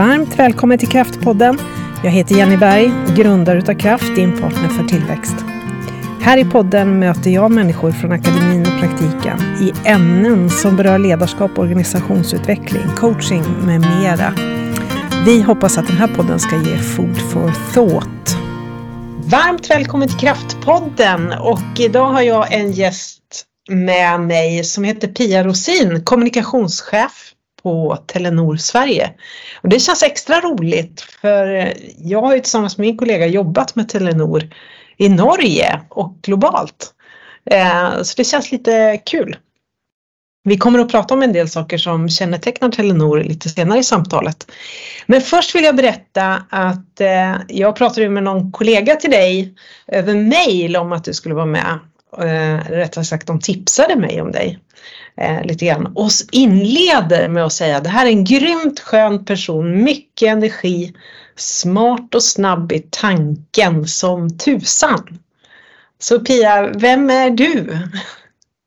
Varmt välkommen till Kraftpodden. Jag heter Jenny Berg, grundare utav Kraft, din partner för tillväxt. Här i podden möter jag människor från akademin och praktiken i ämnen som berör ledarskap, organisationsutveckling, coaching med mera. Vi hoppas att den här podden ska ge food for thought. Varmt välkommen till Kraftpodden och idag har jag en gäst med mig som heter Pia Rosin, kommunikationschef på Telenor Sverige. Och det känns extra roligt för jag har ju tillsammans med min kollega jobbat med Telenor i Norge och globalt. Eh, så det känns lite kul. Vi kommer att prata om en del saker som kännetecknar Telenor lite senare i samtalet. Men först vill jag berätta att eh, jag pratade med någon kollega till dig över mail om att du skulle vara med. Eh, rättare sagt, de tipsade mig om dig eh, lite grann och inleder med att säga det här är en grymt skön person, mycket energi, smart och snabb i tanken som tusan. Så Pia, vem är du?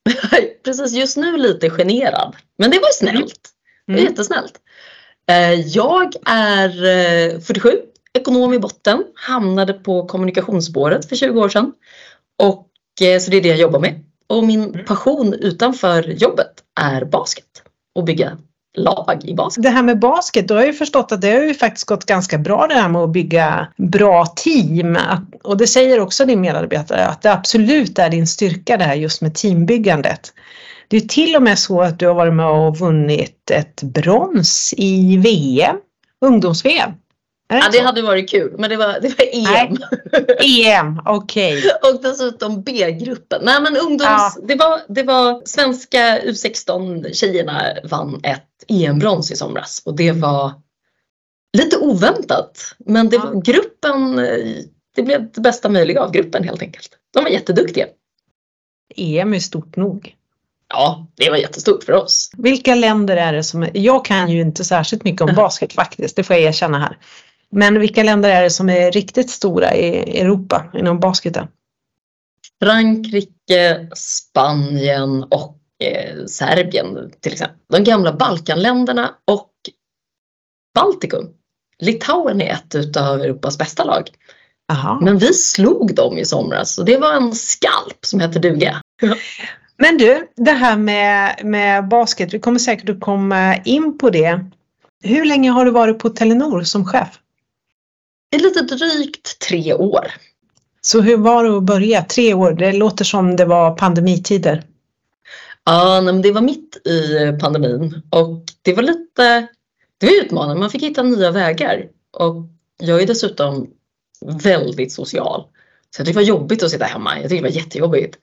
Precis, just nu lite generad. Men det var snällt. Det var mm. jättesnällt. Eh, jag är 47, eh, ekonom i botten, hamnade på kommunikationsspåret för 20 år sedan. Och, så det är det jag jobbar med. Och min mm. passion utanför jobbet är basket och bygga lag i basket. Det här med basket, då har jag ju förstått att det har ju faktiskt gått ganska bra det här med att bygga bra team. Och det säger också din medarbetare att det absolut är din styrka det här just med teambyggandet. Det är till och med så att du har varit med och vunnit ett brons i VM, ungdoms-VM. Ja, det hade varit kul, men det var, det var EM. Nej. EM, okej. Okay. Och dessutom B-gruppen. Nej men ungdoms... Ja. Det, var, det var svenska U16-tjejerna vann ett EM-brons i somras och det var lite oväntat. Men det var gruppen, det blev det bästa möjliga av gruppen helt enkelt. De var jätteduktiga. EM är stort nog. Ja, det var jättestort för oss. Vilka länder är det som, jag kan ju inte särskilt mycket om basket faktiskt, det får jag erkänna här. Men vilka länder är det som är riktigt stora i Europa inom basketen? Frankrike, Spanien och eh, Serbien till exempel. De gamla Balkanländerna och Baltikum. Litauen är ett av Europas bästa lag. Aha. Men vi slog dem i somras och det var en skalp som hette duga. Men du, det här med, med basket, vi kommer säkert att komma in på det. Hur länge har du varit på Telenor som chef? I lite drygt tre år. Så hur var det att börja? Tre år, det låter som det var pandemitider. Ja, men det var mitt i pandemin och det var lite det var utmanande. Man fick hitta nya vägar och jag är dessutom väldigt social. Så jag tyckte det var jobbigt att sitta hemma. Jag tyckte det var jättejobbigt.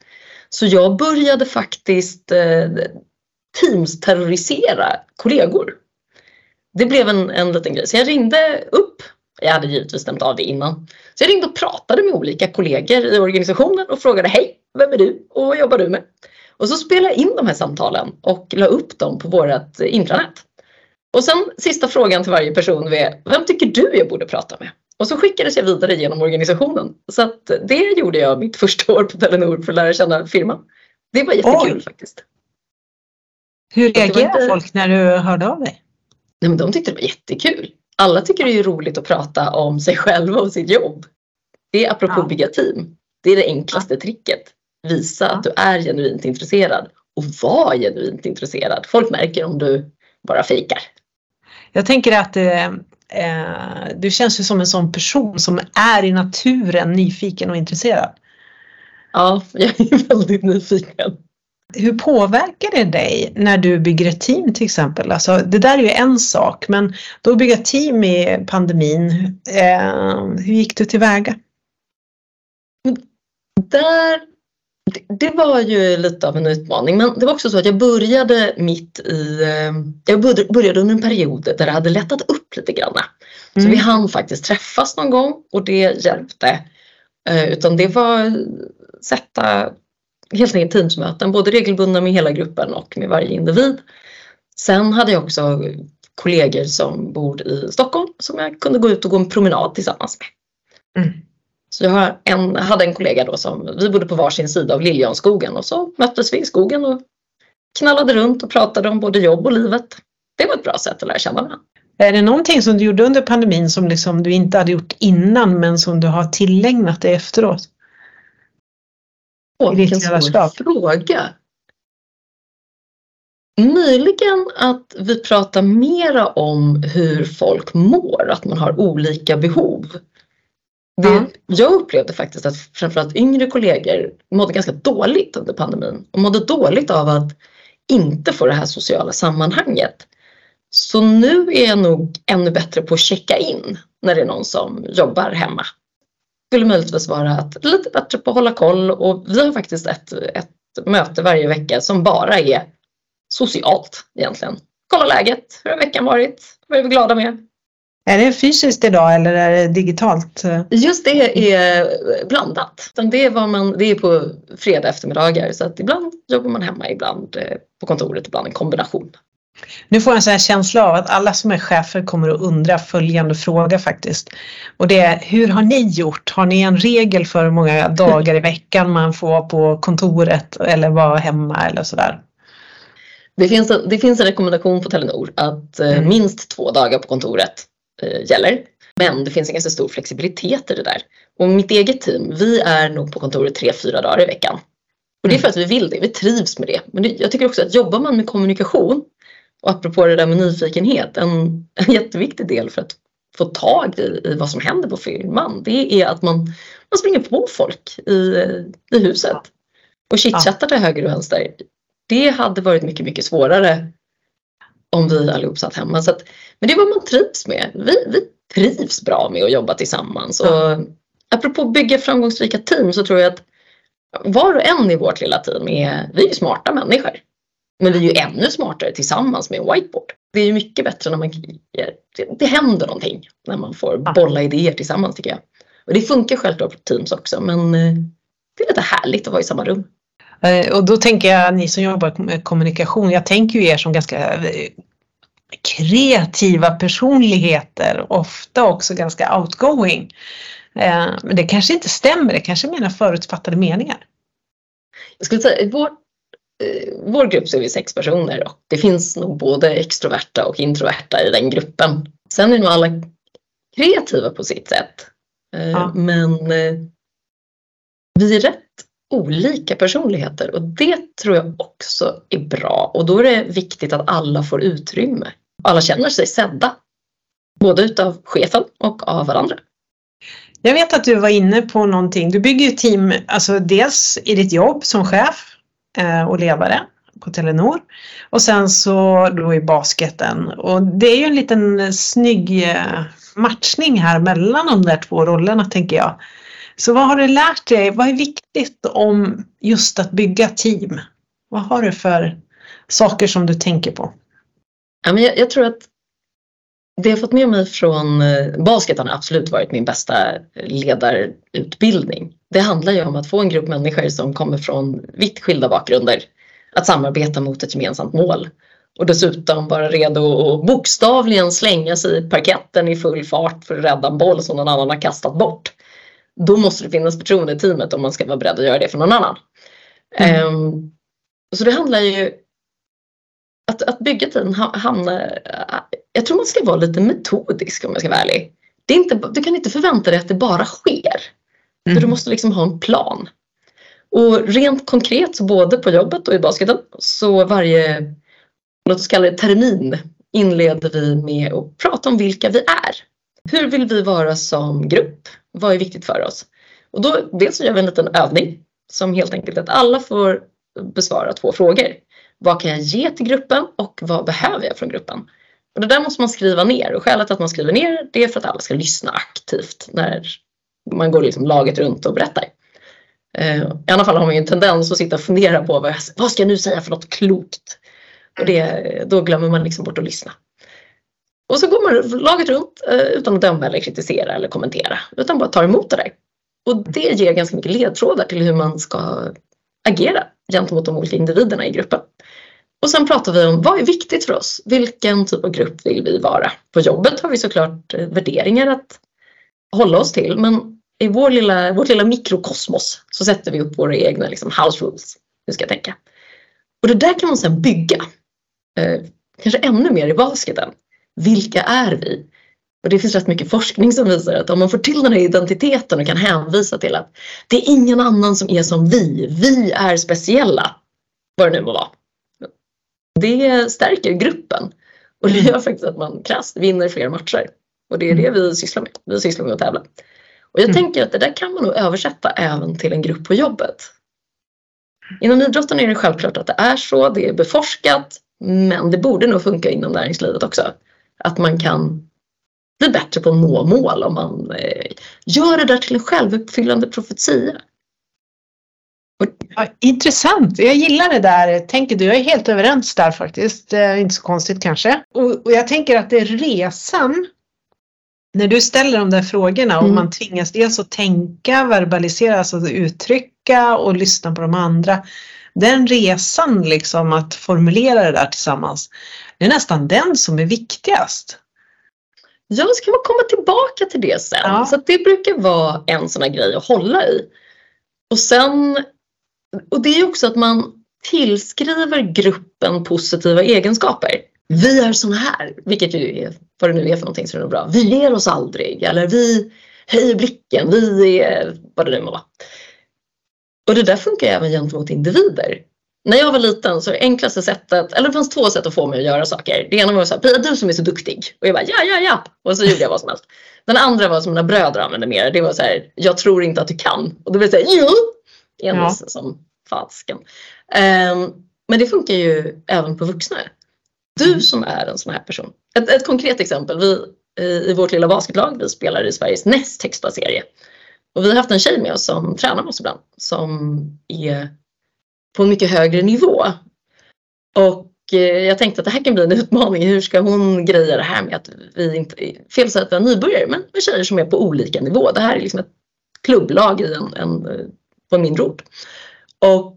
Så jag började faktiskt eh, Teams-terrorisera kollegor. Det blev en, en liten grej. Så jag ringde upp jag hade givetvis stämt av det innan. Så jag ringde och pratade med olika kollegor i organisationen och frågade Hej, vem är du och vad jobbar du med? Och så spelade jag in de här samtalen och la upp dem på vårt intranät. Och sen sista frågan till varje person är Vem tycker du jag borde prata med? Och så skickades jag vidare genom organisationen. Så att det gjorde jag mitt första år på Telenor för att lära känna firman. Det var jättekul Oj. faktiskt. Hur reagerade inte... folk när du hörde av dig? Nej, men de tyckte det var jättekul alla tycker det är roligt att prata om sig själva och sitt jobb. Det är apropå ja. bygga team. Det är det enklaste ja. tricket. Visa ja. att du är genuint intresserad och var genuint intresserad. Folk märker om du bara fikar. Jag tänker att eh, eh, du känns ju som en sån person som är i naturen nyfiken och intresserad. Ja, jag är väldigt nyfiken. Hur påverkar det dig när du bygger ett team till exempel? Alltså, det där är ju en sak, men då bygga team i pandemin, eh, hur gick du tillväga? Där, det var ju lite av en utmaning, men det var också så att jag började mitt i, eh, jag började under en period där det hade lättat upp lite grann. Så mm. vi hann faktiskt träffas någon gång och det hjälpte. Eh, utan det var sätta helt enkelt teamsmöten, både regelbundna med hela gruppen och med varje individ. Sen hade jag också kollegor som bor i Stockholm som jag kunde gå ut och gå en promenad tillsammans med. Mm. Så jag har en, hade en kollega då som, vi bodde på varsin sida av Liljanskogen och så möttes vi i skogen och knallade runt och pratade om både jobb och livet. Det var ett bra sätt att lära känna varandra. Är det någonting som du gjorde under pandemin som liksom du inte hade gjort innan men som du har tillägnat dig efteråt? Åh, vilken svår fråga. Möjligen att vi pratar mera om hur folk mår, att man har olika behov. Det. Jag upplevde faktiskt att framförallt yngre kollegor mådde ganska dåligt under pandemin och mådde dåligt av att inte få det här sociala sammanhanget. Så nu är jag nog ännu bättre på att checka in när det är någon som jobbar hemma. Skulle möjligtvis vara att lite bättre på att hålla koll och vi har faktiskt ett, ett möte varje vecka som bara är socialt egentligen. Kolla läget, hur har veckan varit, vad är vi glada med? Är det fysiskt idag eller är det digitalt? Just det är blandat. Det är, man, det är på fredag eftermiddagar så att ibland jobbar man hemma, ibland eh, på kontoret, ibland en kombination. Nu får jag en sån här känsla av att alla som är chefer kommer att undra följande fråga faktiskt. Och det är, hur har ni gjort? Har ni en regel för hur många dagar i veckan man får vara på kontoret eller vara hemma eller sådär? Det finns, en, det finns en rekommendation på Telenor att eh, mm. minst två dagar på kontoret eh, gäller. Men det finns en ganska stor flexibilitet i det där. Och mitt eget team, vi är nog på kontoret tre, fyra dagar i veckan. Och det är mm. för att vi vill det, vi trivs med det. Men det, jag tycker också att jobbar man med kommunikation och apropå det där med nyfikenhet, en, en jätteviktig del för att få tag i, i vad som händer på filmen, det är att man, man springer på folk i, i huset och chitchattar till höger och vänster. Det hade varit mycket, mycket svårare om vi allihop satt hemma. Så att, men det är vad man trivs med. Vi, vi trivs bra med att jobba tillsammans. Ja. Och apropå bygga framgångsrika team så tror jag att var och en i vårt lilla team är, vi är smarta människor. Men vi är ju ännu smartare tillsammans med en whiteboard. Det är ju mycket bättre när man det, det händer någonting när man får bolla idéer tillsammans tycker jag. Och det funkar självklart på Teams också men eh, det är lite härligt att vara i samma rum. Eh, och då tänker jag, ni som jobbar med kommunikation, jag tänker ju er som ganska eh, kreativa personligheter, ofta också ganska outgoing. Men det kanske inte stämmer, det kanske är mina förutfattade meningar. Jag skulle säga, vårt Eh, vår grupp så är vi sex personer och det finns nog både extroverta och introverta i den gruppen. Sen är nog alla kreativa på sitt sätt. Eh, ja. Men eh, vi är rätt olika personligheter och det tror jag också är bra och då är det viktigt att alla får utrymme. Alla känner sig sedda. Både utav chefen och av varandra. Jag vet att du var inne på någonting. Du bygger ju team, alltså dels i ditt jobb som chef Eh, Eh, och ledare på Telenor. Och sen så då i basketen. Och det är ju en liten snygg eh, matchning här mellan de där två rollerna tänker jag. Så vad har du lärt dig? Vad är viktigt om just att bygga team? Vad har du för saker som du tänker på? Jag tror att det jag fått med mig från eh, basketen har absolut varit min bästa ledarutbildning. Det handlar ju om att få en grupp människor som kommer från vitt skilda bakgrunder att samarbeta mot ett gemensamt mål. Och dessutom vara redo att bokstavligen slänga sig i parketten i full fart för att rädda en boll som någon annan har kastat bort. Då måste det finnas förtroende i teamet om man ska vara beredd att göra det för någon annan. Mm. Um, så det handlar ju att, att bygga team hamnar... Jag tror man ska vara lite metodisk om jag ska vara ärlig. Det är inte, du kan inte förvänta dig att det bara sker. Mm. För du måste liksom ha en plan. Och rent konkret, så både på jobbet och i basketen, så varje, låt oss kalla det termin, inleder vi med att prata om vilka vi är. Hur vill vi vara som grupp? Vad är viktigt för oss? Och då dels så gör vi en liten övning som helt enkelt att alla får besvara två frågor. Vad kan jag ge till gruppen och vad behöver jag från gruppen? Och det där måste man skriva ner och skälet att man skriver ner det är för att alla ska lyssna aktivt när man går liksom laget runt och berättar. Eh, I alla fall har man ju en tendens att sitta och fundera på vad, jag, vad ska jag nu säga för något klokt? Och det, då glömmer man liksom bort att lyssna. Och så går man laget runt eh, utan att döma eller kritisera eller kommentera utan bara tar emot det där. Och det ger ganska mycket ledtrådar till hur man ska agera gentemot de olika individerna i gruppen. Och sen pratar vi om vad är viktigt för oss? Vilken typ av grupp vill vi vara? På jobbet har vi såklart eh, värderingar att hålla oss till men i vår lilla, vårt lilla mikrokosmos så sätter vi upp våra egna liksom, house rules. Hur ska jag tänka? Och det där kan man sedan bygga. Eh, kanske ännu mer i basketen. vilka är vi? Och det finns rätt mycket forskning som visar att om man får till den här identiteten och kan hänvisa till att det är ingen annan som är som vi, vi är speciella, vad det nu må vara. Det stärker gruppen och det gör faktiskt att man krasst vinner fler matcher. Och det är det vi sysslar med, vi sysslar med att tävla. Och jag mm. tänker att det där kan man nog översätta även till en grupp på jobbet. Inom idrotten är det självklart att det är så, det är beforskat, men det borde nog funka inom näringslivet också. Att man kan bli bättre på att nå mål om man eh, gör det där till en självuppfyllande profetia. Ja, intressant, jag gillar det där tänker du. Jag är helt överens där faktiskt. Inte så konstigt kanske. Och, och jag tänker att det är resan när du ställer de där frågorna och mm. man tvingas dels att tänka, verbalisera, alltså uttrycka och lyssna på de andra. Den resan liksom att formulera det där tillsammans, det är nästan den som är viktigast. Ja, ska man komma tillbaka till det sen. Ja. Så det brukar vara en sån här grej att hålla i. Och sen, och det är också att man tillskriver gruppen positiva egenskaper. Vi är såna här, vilket ju är vad det nu är för någonting som är bra. Vi ger oss aldrig eller vi höjer blicken, vi är vad det nu må vara. Och det där funkar även gentemot individer. När jag var liten så det enklaste sättet, eller det fanns två sätt att få mig att göra saker. Det ena var så här, Pia du som är så duktig. Och jag bara ja, ja, ja. Och så gjorde jag vad som helst. Den andra var som mina bröder använde mer. Det var så här, jag tror inte att du kan. Och då blev det så här, jo! Envis ja. som fasken. Um, men det funkar ju även på vuxna. Du mm. som är en sån här person. Ett, ett konkret exempel. Vi i vårt lilla basketlag, vi spelar i Sveriges näst högsta serie. Och vi har haft en tjej med oss som tränar med oss ibland. Som är på mycket högre nivå. Och eh, jag tänkte att det här kan bli en utmaning. Hur ska hon greja det här med att vi inte, fel sätt är nybörjare, men med tjejer som är på olika nivå. Det här är liksom ett klubblag i en, en, på en mindre ort. Och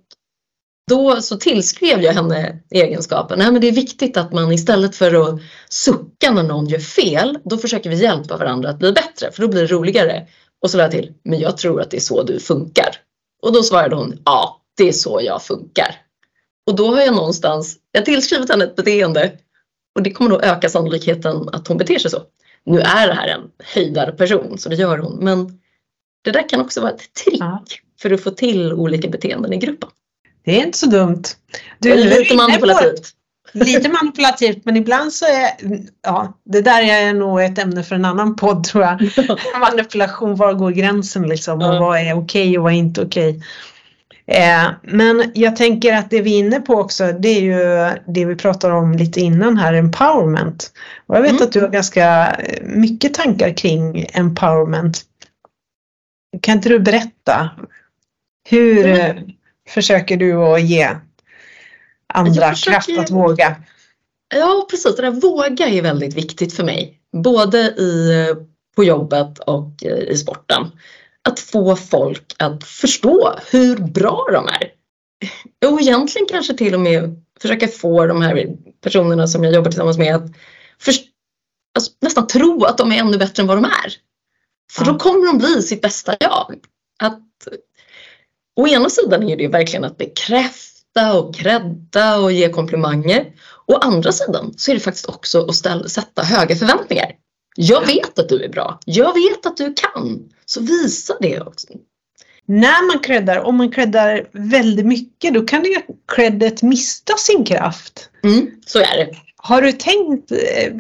då så tillskrev jag henne egenskapen. Nej, men det är viktigt att man istället för att sucka när någon gör fel, då försöker vi hjälpa varandra att bli bättre för då blir det roligare. Och så lade jag till, men jag tror att det är så du funkar. Och då svarade hon, ja, det är så jag funkar. Och då har jag någonstans, jag tillskrivit henne ett beteende och det kommer nog öka sannolikheten att hon beter sig så. Nu är det här en höjdare person så det gör hon, men det där kan också vara ett trick ja för att få till olika beteenden i gruppen. Det är inte så dumt. Du, lite manipulativt. Lite manipulativt men ibland så är ja, det där är nog ett ämne för en annan podd tror jag. Manipulation, var går gränsen liksom och vad är okej och vad är inte okej. Eh, men jag tänker att det vi är inne på också det är ju det vi pratar om lite innan här, empowerment. Och jag vet mm. att du har ganska mycket tankar kring empowerment. Kan inte du berätta? Hur, mm försöker du att ge andra försöker... kraft att våga? Ja precis, det där våga är väldigt viktigt för mig. Både i, på jobbet och i sporten. Att få folk att förstå hur bra de är. Och egentligen kanske till och med försöka få de här personerna som jag jobbar tillsammans med att först, alltså, nästan tro att de är ännu bättre än vad de är. För ja. då kommer de bli sitt bästa jag. Att Å ena sidan är det verkligen att bekräfta och credda och ge komplimanger. Å andra sidan så är det faktiskt också att ställa, sätta höga förväntningar. Jag vet att du är bra. Jag vet att du kan. Så visa det också. När man creddar, om man creddar väldigt mycket, då kan det creddet mista sin kraft. Mm, så är det. Har du tänkt eh,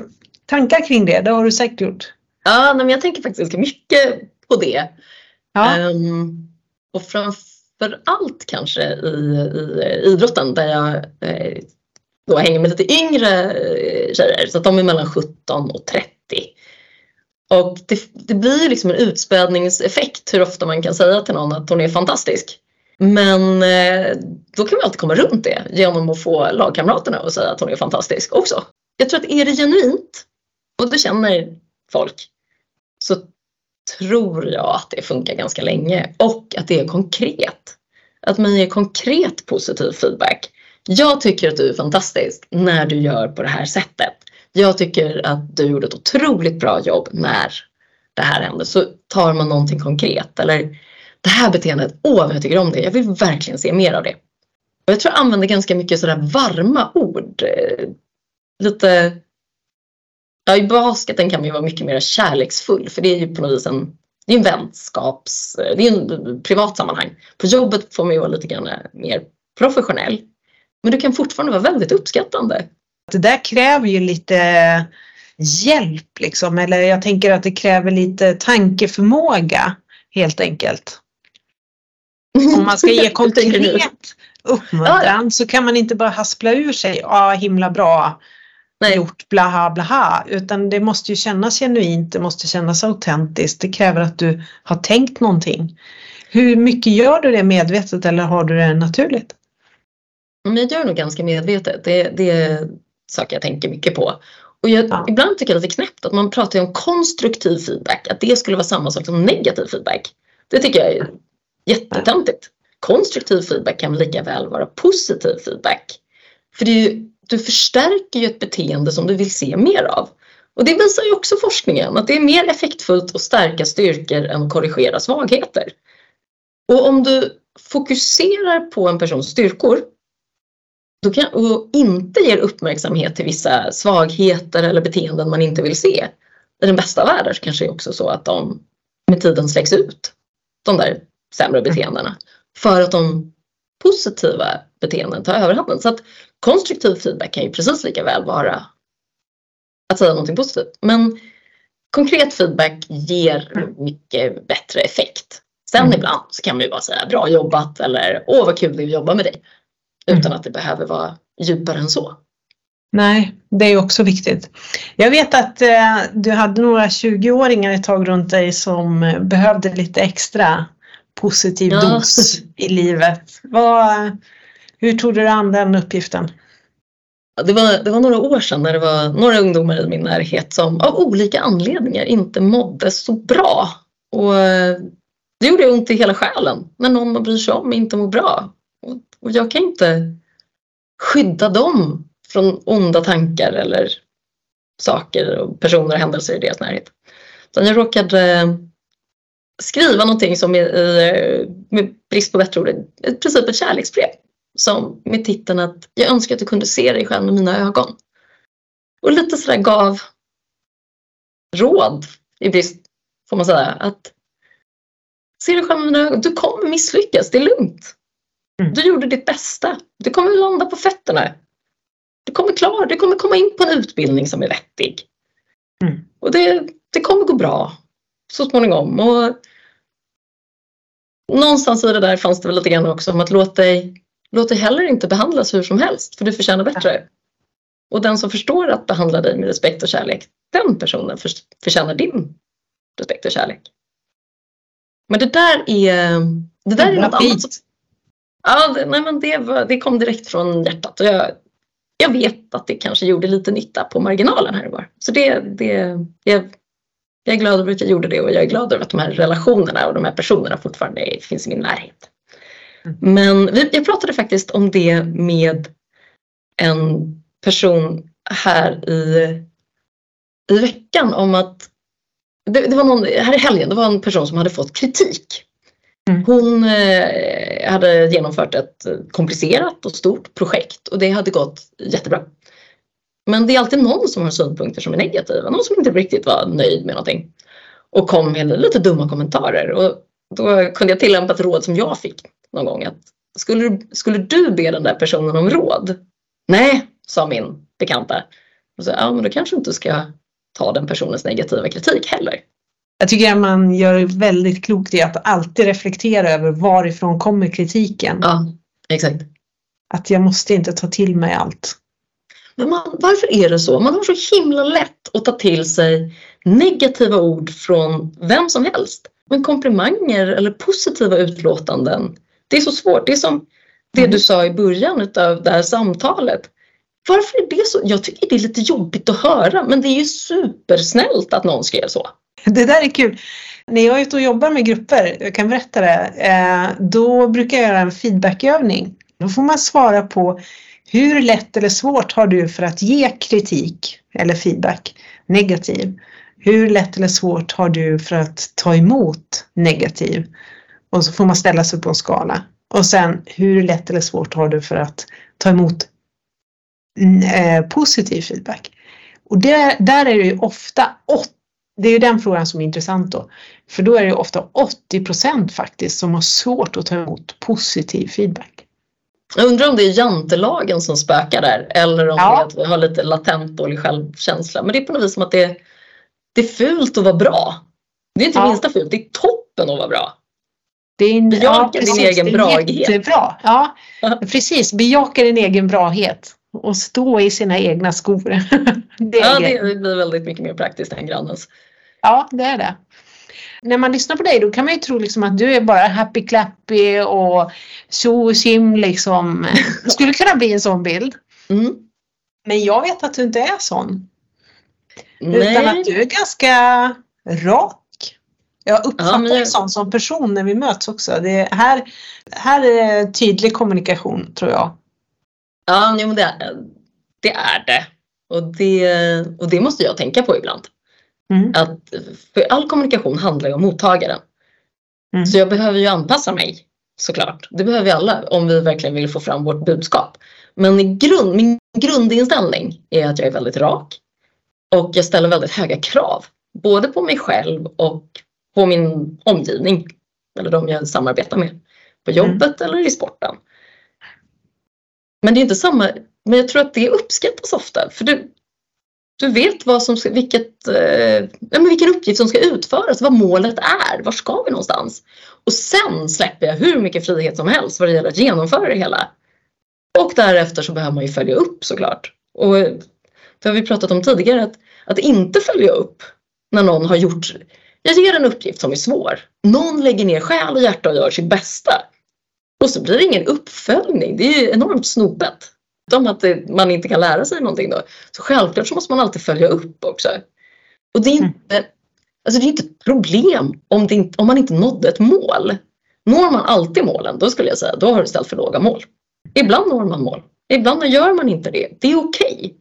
tankar kring det? Det har du säkert gjort. Ja, men jag tänker faktiskt ganska mycket på det. Ja. Um, och framför för allt kanske i, i idrotten där jag eh, då hänger med lite yngre eh, tjejer så att de är mellan 17 och 30. Och det, det blir liksom en utspädningseffekt hur ofta man kan säga till någon att hon är fantastisk. Men eh, då kan vi alltid komma runt det genom att få lagkamraterna att säga att hon är fantastisk också. Jag tror att är det genuint och det känner folk så tror jag att det funkar ganska länge och att det är konkret. Att man ger konkret positiv feedback. Jag tycker att du är fantastisk när du gör på det här sättet. Jag tycker att du gjorde ett otroligt bra jobb när det här hände. Så tar man någonting konkret eller det här beteendet, åh vad jag tycker om det. Jag vill verkligen se mer av det. Och jag tror jag använder ganska mycket sådär varma ord. Eh, lite Ja, i basketen kan man ju vara mycket mer kärleksfull för det är ju på något vis en, det är en vänskaps, det är en privat sammanhang. På jobbet får man ju vara lite grann mer professionell. Men du kan fortfarande vara väldigt uppskattande. Det där kräver ju lite hjälp liksom, eller jag tänker att det kräver lite tankeförmåga helt enkelt. Om man ska ge konkret uppmuntran så kan man inte bara haspla ur sig, ja himla bra Nej. gjort blaha blaha, utan det måste ju kännas genuint, det måste kännas autentiskt, det kräver att du har tänkt någonting. Hur mycket gör du det medvetet eller har du det naturligt? Jag gör nog ganska medvetet, det, det är saker jag tänker mycket på. Och jag, ja. Ibland tycker jag att det är knäppt att man pratar om konstruktiv feedback, att det skulle vara samma sak som negativ feedback. Det tycker jag är jättetöntigt. Konstruktiv feedback kan lika väl vara positiv feedback. För det är ju, du förstärker ju ett beteende som du vill se mer av. Och det visar ju också forskningen att det är mer effektfullt att stärka styrkor än att korrigera svagheter. Och om du fokuserar på en persons styrkor då kan, och inte ger uppmärksamhet till vissa svagheter eller beteenden man inte vill se. I den bästa världen kanske är också så att de med tiden släcks ut, de där sämre beteendena. För att de positiva beteenden tar överhanden. Så att konstruktiv feedback kan ju precis lika väl vara att säga någonting positivt. Men konkret feedback ger mycket bättre effekt. Sen mm. ibland så kan man ju bara säga bra jobbat eller åh vad kul det är att jobba med dig. Utan mm. att det behöver vara djupare än så. Nej, det är också viktigt. Jag vet att eh, du hade några 20-åringar ett tag runt dig som eh, behövde lite extra positiv ja. dos i livet. Vad, hur tog du dig an den uppgiften? Det var, det var några år sedan när det var några ungdomar i min närhet som av olika anledningar inte mådde så bra. Och eh, det gjorde ont i hela själen när någon man bryr sig om inte mår bra. Och, och jag kan inte skydda dem från onda tankar eller saker och personer och händelser i deras närhet. Så jag råkade skriva någonting som är, med brist på bättre ord, i princip ett kärleksbrev. Som med titeln att jag önskar att du kunde se dig själv med mina ögon. Och lite sådär gav råd i brist, får man säga, att se dig själv med mina ögon. Du kommer misslyckas, det är lugnt. Mm. Du gjorde ditt bästa. Du kommer landa på fötterna. Du kommer klara du kommer komma in på en utbildning som är vettig. Mm. Och det, det kommer gå bra så småningom. Och någonstans i det där fanns det väl lite grann också om att låt dig, låt dig heller inte behandlas hur som helst för du förtjänar bättre. Och den som förstår att behandla dig med respekt och kärlek, den personen för, förtjänar din respekt och kärlek. Men det där är, det där är något annat. Som, ja, det, nej, men det, var, det kom direkt från hjärtat och jag, jag vet att det kanske gjorde lite nytta på marginalen här och var. Så det, det, jag jag är glad över att jag gjorde det och jag är glad över att de här relationerna och de här personerna fortfarande finns i min närhet. Mm. Men vi, jag pratade faktiskt om det med en person här i, i veckan om att det, det, var någon, här i helgen, det var en person som hade fått kritik. Mm. Hon eh, hade genomfört ett komplicerat och stort projekt och det hade gått jättebra. Men det är alltid någon som har synpunkter som är negativa, någon som inte riktigt var nöjd med någonting. Och kom med lite dumma kommentarer. Och då kunde jag tillämpa ett råd som jag fick någon gång. Att skulle, du, skulle du be den där personen om råd? Nej, sa min bekanta. Och så, ja, men då kanske du inte ska ta den personens negativa kritik heller. Jag tycker att man gör väldigt klokt i att alltid reflektera över varifrån kommer kritiken. Ja, exakt. Att jag måste inte ta till mig allt. Men man, varför är det så? Man har så himla lätt att ta till sig negativa ord från vem som helst. Men komplimanger eller positiva utlåtanden, det är så svårt. Det är som det mm. du sa i början av det här samtalet. Varför är det så? Jag tycker det är lite jobbigt att höra men det är ju supersnällt att någon skrev så. Det där är kul. När jag är ute och jobbar med grupper, jag kan berätta det, eh, då brukar jag göra en feedbackövning. Då får man svara på hur lätt eller svårt har du för att ge kritik eller feedback negativ? Hur lätt eller svårt har du för att ta emot negativ? Och så får man ställa sig på en skala. Och sen hur lätt eller svårt har du för att ta emot mm, eh, positiv feedback? Och där, där är det ju ofta, det är ju den frågan som är intressant då, för då är det ofta 80 procent faktiskt som har svårt att ta emot positiv feedback. Jag undrar om det är jantelagen som spökar där eller om ja. det är vi har lite latent dålig självkänsla. Men det är på något vis som att det, det är fult att vara bra. Det är inte ja. minsta fult, det är toppen att vara bra. Din, Bejaka ja, din egen brahet. Jättebra. Ja, precis. Bejaka din egen brahet och stå i sina egna skor. det, ja, det blir väldigt mycket mer praktiskt än grannens. Ja, det är det. När man lyssnar på dig då kan man ju tro liksom att du är bara happy clappy och tjo och sim liksom. Det skulle kunna bli en sån bild. Mm. Men jag vet att du inte är sån. Nej. Utan att du är ganska rak jag uppfattar ja, dig sån som person när vi möts också. Det här, här är tydlig kommunikation tror jag. Ja, men det, det är det. Och, det. och det måste jag tänka på ibland. Mm. Att, för all kommunikation handlar ju om mottagaren. Mm. Så jag behöver ju anpassa mig såklart. Det behöver vi alla om vi verkligen vill få fram vårt budskap. Men grund, min grundinställning är att jag är väldigt rak och jag ställer väldigt höga krav. Både på mig själv och på min omgivning eller de jag samarbetar med på mm. jobbet mm. eller i sporten. Men det är inte samma, men jag tror att det uppskattas ofta för du, du vet vad som ska, vilket, eh, men vilken uppgift som ska utföras, vad målet är, var ska vi någonstans? Och sen släpper jag hur mycket frihet som helst vad det gäller att genomföra det hela. Och därefter så behöver man ju följa upp såklart. Och det har vi pratat om tidigare, att, att inte följa upp när någon har gjort jag ger en uppgift som är svår. Någon lägger ner själ och hjärta och gör sitt bästa. Och så blir det ingen uppföljning. Det är ju enormt snopet. Om att man inte kan lära sig någonting då. Så självklart så måste man alltid följa upp också. Och det är mm. inte, alltså det är inte ett problem om, inte, om man inte nådde ett mål. Når man alltid målen, då skulle jag säga, då har du ställt för låga mål. Ibland når man mål. Ibland gör man inte det. Det är okej. Okay.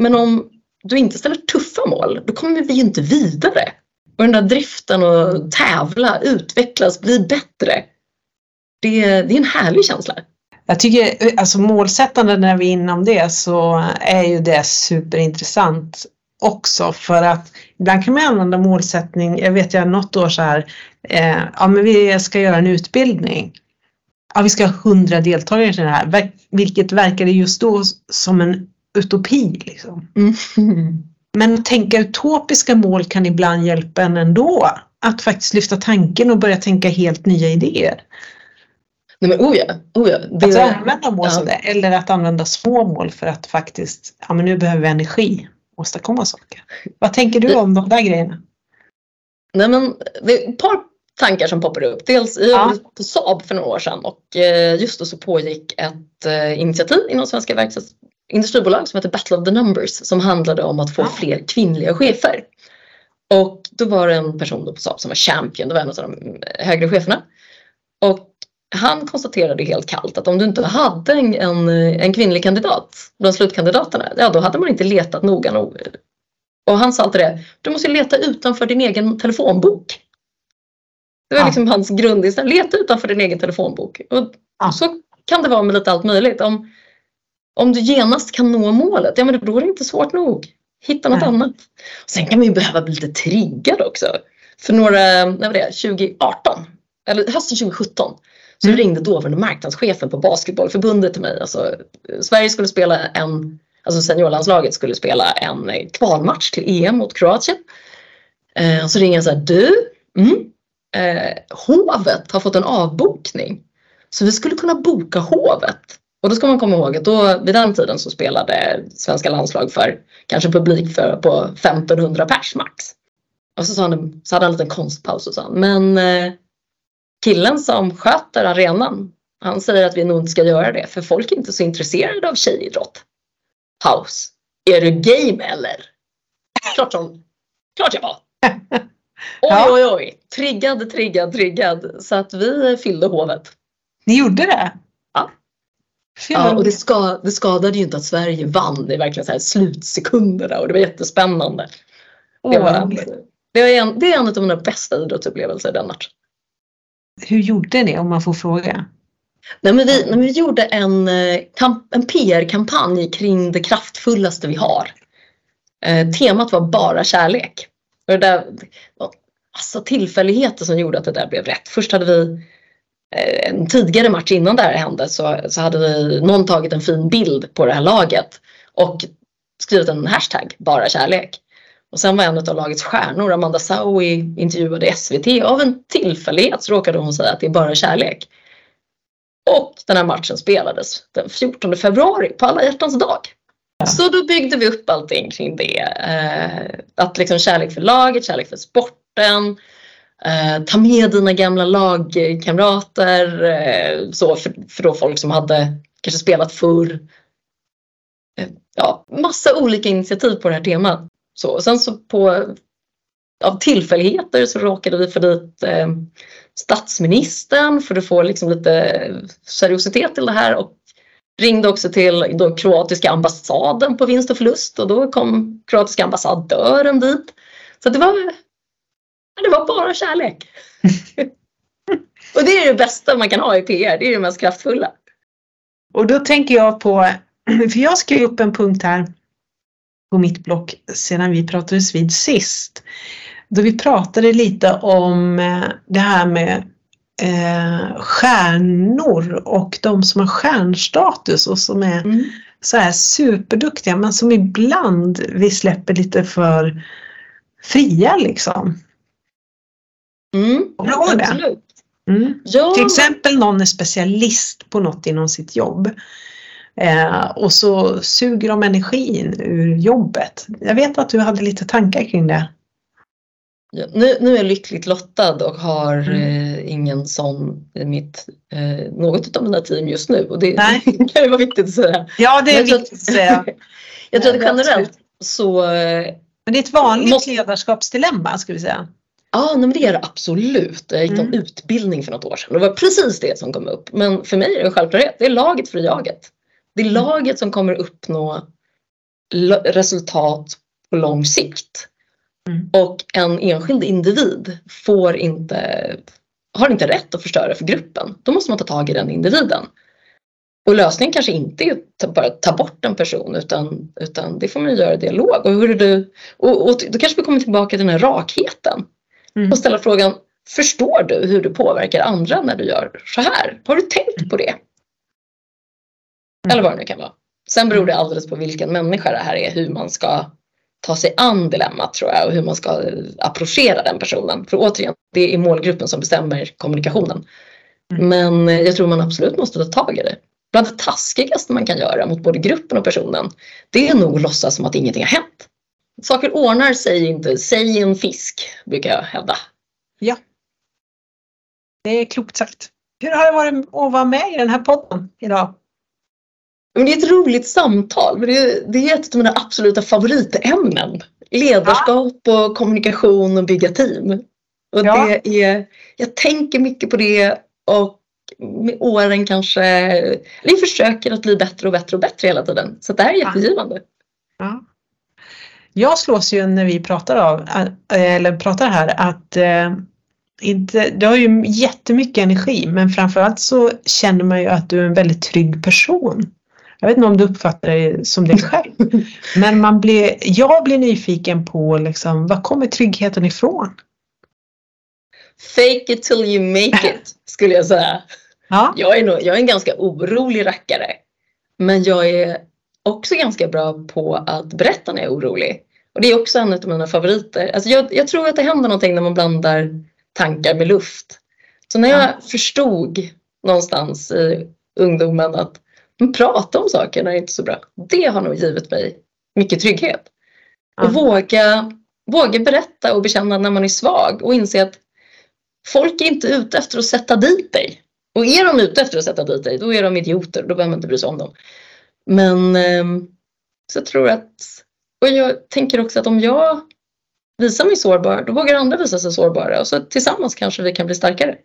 Men om du inte ställer tuffa mål, då kommer vi inte vidare. Och den där driften att tävla, utvecklas, bli bättre. Det, det är en härlig känsla. Jag tycker alltså målsättande när vi är inom det så är ju det superintressant också för att ibland kan man använda målsättning. Jag vet jag något år så här, eh, ja men vi ska göra en utbildning. Ja, vi ska ha hundra deltagare till det här, vilket verkade just då som en utopi. Liksom. Mm. Men att tänka utopiska mål kan ibland hjälpa en ändå. Att faktiskt lyfta tanken och börja tänka helt nya idéer. Nej men oh ja, oh ja. Det... Att använda mål som det, eller att använda små mål för att faktiskt, ja men nu behöver vi energi, åstadkomma saker. Vad tänker du om de där grejerna? Nej men det är ett par tankar som poppar upp. Dels jag ja. på Saab för några år sedan och eh, just då så pågick ett eh, initiativ inom Svenska verkstads industribolag som heter Battle of the Numbers som handlade om att få fler kvinnliga chefer. Och då var det en person på Saab som var champion, det var en av de högre cheferna. Och han konstaterade helt kallt att om du inte hade en, en, en kvinnlig kandidat bland slutkandidaterna, ja då hade man inte letat noga nog. Och han sa alltid det, du måste leta utanför din egen telefonbok. Det var liksom hans grundinställning, leta utanför din egen telefonbok. Och ja. så kan det vara med lite allt möjligt. Om, om du genast kan nå målet, ja men då är det inte svårt nog. Hitta något Nej. annat. Sen kan man ju behöva bli lite triggad också. För några, när var det, 2018, eller hösten 2017 så mm. ringde dåvarande marknadschefen på Basketbollförbundet till mig. Alltså, Sverige skulle spela en, alltså seniorlandslaget skulle spela en kvalmatch till EM mot Kroatien. Eh, så ringer jag så här, du, mm, eh, Hovet har fått en avbokning. Så vi skulle kunna boka Hovet och då ska man komma ihåg att då, vid den tiden så spelade svenska landslag för kanske publik för, på 1500 pers max. Och så, sa han, så hade han en liten konstpaus och sa men eh, killen som sköter arenan han säger att vi nog inte ska göra det för folk är inte så intresserade av tjejidrott. Paus. Är du game eller? Klart som, klart jag var. Oj, oj, oj. Triggad, triggad, triggad. Så att vi fyllde hovet. Ni gjorde det? Ja, och det, ska, det skadade ju inte att Sverige vann i verkligen så här slutsekunderna och det var jättespännande. Det, var, det, var en, det är en av mina bästa idrottsupplevelser den matchen. Hur gjorde ni om man får fråga? Nej, men vi, nej, vi gjorde en, eh, en PR-kampanj kring det kraftfullaste vi har. Eh, temat var bara kärlek. Och det där var massa tillfälligheter som gjorde att det där blev rätt. Först hade vi eh, en tidigare match innan det här hände så, så hade vi, någon tagit en fin bild på det här laget och skrivit en hashtag, bara kärlek. Och sen var en av lagets stjärnor, Amanda Saui, intervjuade SVT. Av en tillfällighet så råkade hon säga att det är bara kärlek. Och den här matchen spelades den 14 februari på alla hjärtans dag. Så då byggde vi upp allting kring det. Eh, att liksom kärlek för laget, kärlek för sporten. Eh, ta med dina gamla lagkamrater. Eh, så för, för då folk som hade kanske spelat förr. Ja, massa olika initiativ på det här temat. Så, och sen så på, av tillfälligheter så råkade vi få dit eh, statsministern för att få liksom lite seriositet till det här och ringde också till då kroatiska ambassaden på vinst och förlust och då kom kroatiska ambassadören dit. Så det var, det var bara kärlek. och det är det bästa man kan ha i PR, det är det mest kraftfulla. Och då tänker jag på, för jag skrev upp en punkt här på mitt block sedan vi pratades vid sist. Då vi pratade lite om eh, det här med eh, stjärnor och de som har stjärnstatus och som är mm. så här superduktiga men som ibland vi släpper lite för fria liksom. Mm, ja, absolut. Mm. Ja. Till exempel någon är specialist på något inom sitt jobb. Eh, och så suger de energin ur jobbet. Jag vet att du hade lite tankar kring det. Ja, nu, nu är jag lyckligt lottad och har mm. eh, ingen sån i mitt, eh, något av mina team just nu. Och det Nej. kan ju vara viktigt att säga. Ja, det är viktigt att, säga. jag tror att generellt så... Eh, men det är ett vanligt måste... ledarskapsdilemma skulle vi säga. Ja, nej, men det är det absolut. Jag gick mm. en utbildning för något år sedan. Det var precis det som kom upp. Men för mig är det en självklarhet. Det är laget för jaget. Det är mm. laget som kommer uppnå resultat på lång sikt. Mm. Och en enskild individ får inte, har inte rätt att förstöra för gruppen. Då måste man ta tag i den individen. Och lösningen kanske inte är att bara ta bort en person utan, utan det får man göra i dialog. Och, hur du, och, och då kanske vi kommer tillbaka till den här rakheten. Mm. Och ställa frågan, förstår du hur du påverkar andra när du gör så här? Har du tänkt på det? Mm. Eller vad det nu kan vara. Sen beror det alldeles på vilken människa det här är, hur man ska ta sig an dilemmat tror jag och hur man ska approchera den personen. För återigen, det är målgruppen som bestämmer kommunikationen. Mm. Men jag tror man absolut måste ta tag i det. Bland det taskigaste man kan göra mot både gruppen och personen, det är nog att låtsas som att ingenting har hänt. Saker ordnar sig inte, säg en fisk, brukar jag hävda. Ja. Det är klokt sagt. Hur har det varit att vara med i den här podden idag? Men det är ett roligt samtal. det, är, det är ett av mina absoluta favoritämnen. Ledarskap ja. och kommunikation och bygga team. Och ja. det är, jag tänker mycket på det och med åren kanske, eller försöker att bli bättre och bättre och bättre hela tiden. Så det här är jättegivande. Ja. Jag slås ju när vi pratar, av, eller pratar här att eh, inte, du har ju jättemycket energi men framförallt så känner man ju att du är en väldigt trygg person. Jag vet inte om du uppfattar det som det själv. Men man blir, jag blir nyfiken på liksom, var kommer tryggheten ifrån? Fake it till you make it skulle jag säga. Ja. Jag, är nog, jag är en ganska orolig rackare. Men jag är också ganska bra på att berätta när jag är orolig. Och det är också en av mina favoriter. Alltså jag, jag tror att det händer någonting när man blandar tankar med luft. Så när jag ja. förstod någonstans i ungdomen att men prata om saker när det är inte är så bra. Det har nog givit mig mycket trygghet. Och mm. våga, våga berätta och bekänna när man är svag och inse att folk är inte ute efter att sätta dit dig. Och är de ute efter att sätta dit dig, då är de idioter. Då behöver man inte bry sig om dem. Men eh, så jag tror att, och jag tänker också att om jag visar mig sårbar, då vågar andra visa sig sårbara och så tillsammans kanske vi kan bli starkare.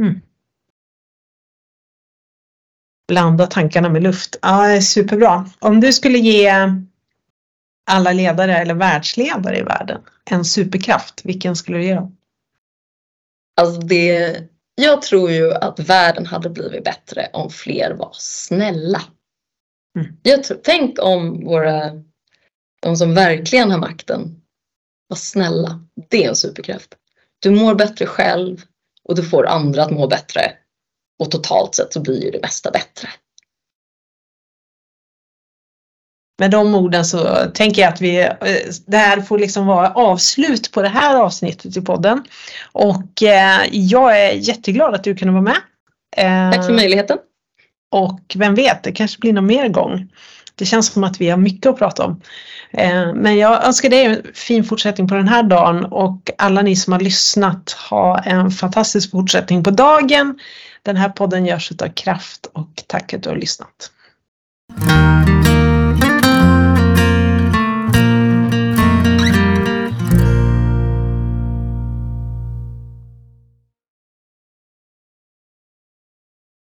Mm blanda tankarna med luft. Ja, superbra. Om du skulle ge alla ledare eller världsledare i världen en superkraft, vilken skulle du ge dem? Alltså det, jag tror ju att världen hade blivit bättre om fler var snälla. Mm. Jag tror, tänk om våra de som verkligen har makten, var snälla. Det är en superkraft. Du mår bättre själv och du får andra att må bättre. Och totalt sett så blir ju det mesta bättre. Med de orden så tänker jag att vi, eh, det här får liksom vara avslut på det här avsnittet i podden. Och eh, jag är jätteglad att du kunde vara med. Eh, Tack för möjligheten. Och vem vet, det kanske blir någon mer gång. Det känns som att vi har mycket att prata om. Men jag önskar dig en fin fortsättning på den här dagen och alla ni som har lyssnat ha en fantastisk fortsättning på dagen. Den här podden görs av Kraft och tack att du har lyssnat.